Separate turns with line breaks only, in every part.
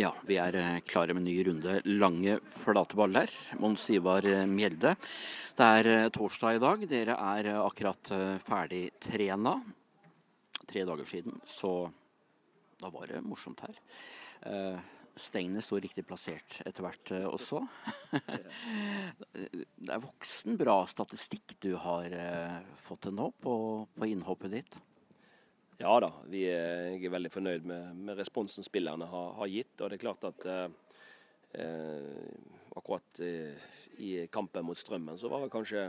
Ja, vi er eh, klare med en ny runde lange, flate baller. Mons Ivar eh, Mjelde. Det er eh, torsdag i dag. Dere er akkurat ferdig trena. Tre dager siden, så da var det morsomt her. Stengene sto riktig plassert etter hvert også. det er voksen bra statistikk du har fått til nå på, på innhoppet ditt.
Ja da, er, jeg er veldig fornøyd med, med responsen spillerne har, har, gitt. Og det er klart at eh, eh, akkurat eh, i kampen mot Strømmen så var det kanskje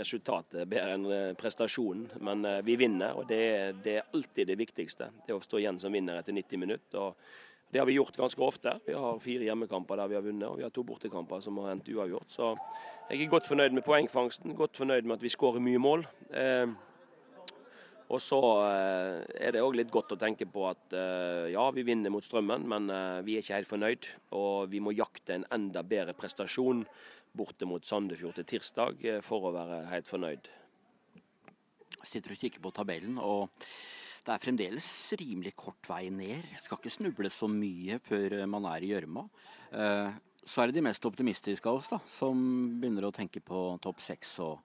resultatet bedre enn eh, prestasjonen. Men eh, vi vinner, og det, det, er alltid det viktigste. Det å stå igjen som vinner etter 90 minutter. og Det har vi gjort ganske ofte. Vi har fire hjemmekamper der vi har vunnet, og vi har to bortekamper som har endt uavgjort. Så jeg er godt fornøyd med poengfangsten, godt fornøyd med at vi skårer mye mål. Eh, og så eh, er det òg litt godt å tenke på at eh, ja, vi vinner mot Strømmen, men eh, vi er ikke helt fornøyd. Og vi må jakte en enda bedre prestasjon borte mot Sandefjord til tirsdag for å være helt fornøyd.
Sitter og kikker på tabellen, og det er fremdeles rimelig kort vei ned. Skal ikke snuble så mye før man er i gjørma. Så er det de mest optimistiske av oss da, som begynner å tenke på topp seks og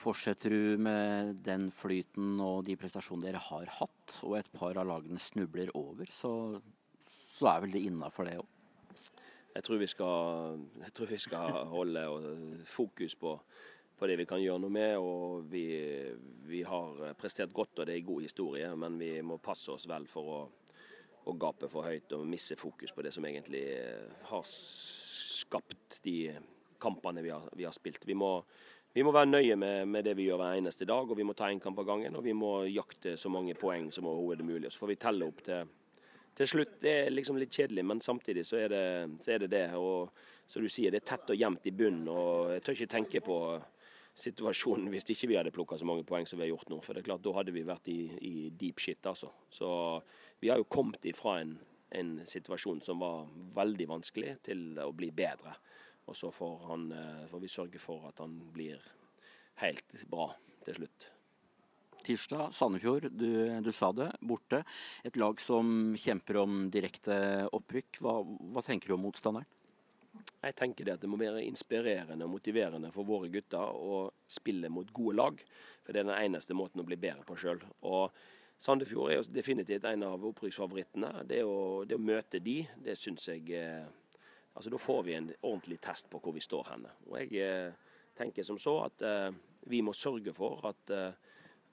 Fortsetter du med den flyten og de prestasjonene dere har hatt, og et par av lagene snubler over, så, så er vel det innafor det òg?
Jeg tror vi skal, tror vi skal holde fokus på, på, det vi kan gjøre noe med. og vi, vi, har prestert godt, og det er god historie, men vi må passe oss vel for å, å gape for høyt og misse fokus på det som egentlig har skapt de kampene vi har, vi har spilt. Vi må vi må være nøye med, med, det vi gjør hver eneste dag, og vi må ta én kamp av gangen. Og vi må jakte så mange poeng som overhodet mulig. Så får vi telle opp til, til slutt. Det er liksom litt kjedelig, men samtidig så er det så er det, det. Og som du sier, det er tett og jevnt i bunnen. Og jeg tør ikke tenke på situasjonen hvis ikke vi hadde plukka så mange poeng som vi har gjort nå. For det er klart, da hadde vi vært i, i deep shit, altså. Så vi har jo kommet ifra en, en situasjon som var veldig vanskelig, til å bli bedre. Og så får, han, eh, får, vi sørge for at han blir helt bra til slutt.
Tirsdag, Sandefjord, du, du, sa det, borte. Et lag som kjemper om direkte opprykk. Hva, hva tenker du om motstanderen?
Jeg tenker det at det må være inspirerende og motiverende for våre gutter å spille mot gode lag. For det er den eneste måten å bli bedre på sjøl. Sandefjord er jo definitivt en av opprykksfavorittene. Det, det, å møte de, det syns jeg eh, Altså, Da får vi en ordentlig test på hvor vi står henne. Og Jeg eh, tenker som så at eh, vi må sørge for at, eh,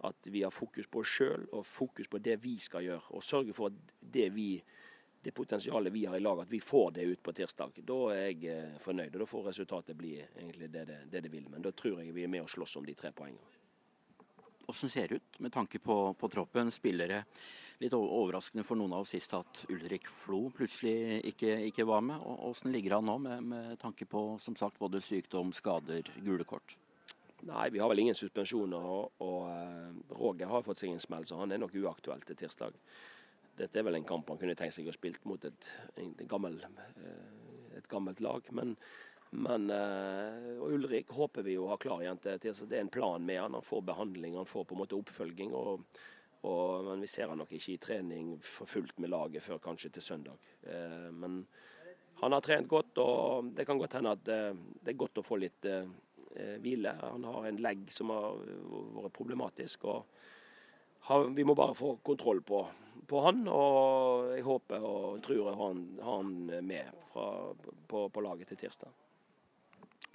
at vi har fokus på oss sjøl og fokus på det vi skal gjøre. Og sørge for at det, vi, det potensialet vi har i lag, at vi får det ut på tirsdag. Da er jeg fornøyd. og Da får resultatet bli egentlig det det, det det, vil. Men da tror jeg vi er med og slåss om de tre poengene.
Hvordan ser det ut med tanke på, på troppen? Spillere litt overraskende for noen av oss sist at Ulrik Flo plutselig ikke, ikke var med. Hvordan ligger han nå med, med, tanke på som sagt, både sykdom, skader, gule kort?
Nei, vi har vel ingen suspensjoner. Og, og uh, Roger har fått seg en smell, så han er nok uaktuell til tirsdag. Dette er vel en kamp han kunne tenkt seg å spille mot et, et, gammel, uh, et gammelt lag. Men, men uh, Ulrik håper vi jo har klar igjen til tirsdag. Det er en plan med han. Han får behandling, han får på en måte oppfølging. og og, men vi ser han nok ikke i trening for fullt med laget før kanskje til søndag. Eh, men han har trent godt, og det kan godt hende at eh, det er godt å få litt eh, hvile. Han har en legg som har vært problematisk. og har, Vi må bare få kontroll på, på, han, og jeg håper og tror jeg har han, har han med fra, på, på laget til tirsdag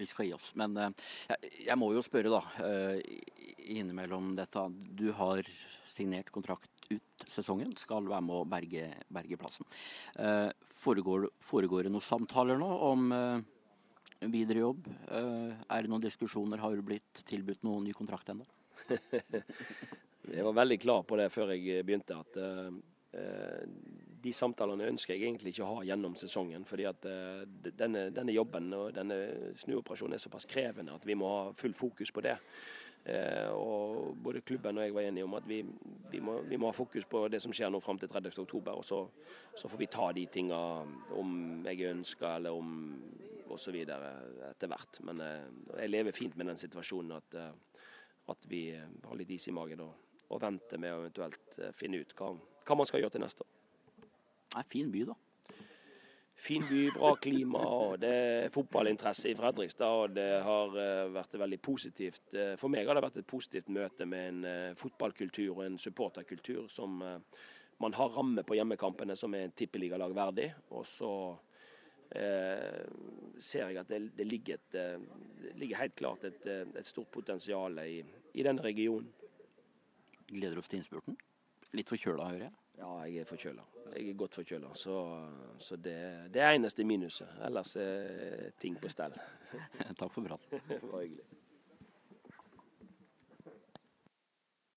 vi skal gi oss. Men jeg, jeg, må jo spørre, da, innimellom dette. Du har signert kontrakt ut sesongen, skal være med å berge, berge plassen. Eh, foregår, foregår, det noen samtaler nå om eh, videre jobb? Eh, er det noen diskusjoner? Har du blitt tilbudt noen ny kontrakt ennå?
jeg var veldig klar på det før jeg begynte, at eh, eh, de samtalene ønsker jeg egentlig ikke å ha gjennom sesongen. fordi at uh, denne, denne, jobben og denne snuoperasjonen er såpass krevende at vi må ha full fokus på det. Eh, og både klubben og jeg var enige om at vi, vi, må, vi må, ha fokus på det som skjer nå fram til 30.10. Og så, så, får vi ta de tinga om jeg ønsker eller om osv. etter hvert. Men eh, jeg lever fint med den situasjonen at, eh, at vi har litt is i magen og, og venter med å eventuelt finne ut hva, hva man skal gjøre til neste år.
Det er en fin by, da.
Fin by, bra klima, og det er fotballinteresse i Fredrikstad. og Det har uh, vært veldig positivt. Uh, for meg har det vært et positivt møte med en uh, fotballkultur og en supporterkultur som man har ramme på hjemmekampene som er tippeligalag verdig. Og så ser jeg at det, det, ligger, et, det ligger, helt klart et, et stort potensial i, i denne regionen.
Gleder du oss til innspurten? Litt forkjøla, hører jeg?
Ja, jeg er forkjøla. Jeg er godt forkjøla. Så, så det, det er eneste minuset. Ellers er ting på stell.
Takk for praten.
det var hyggelig.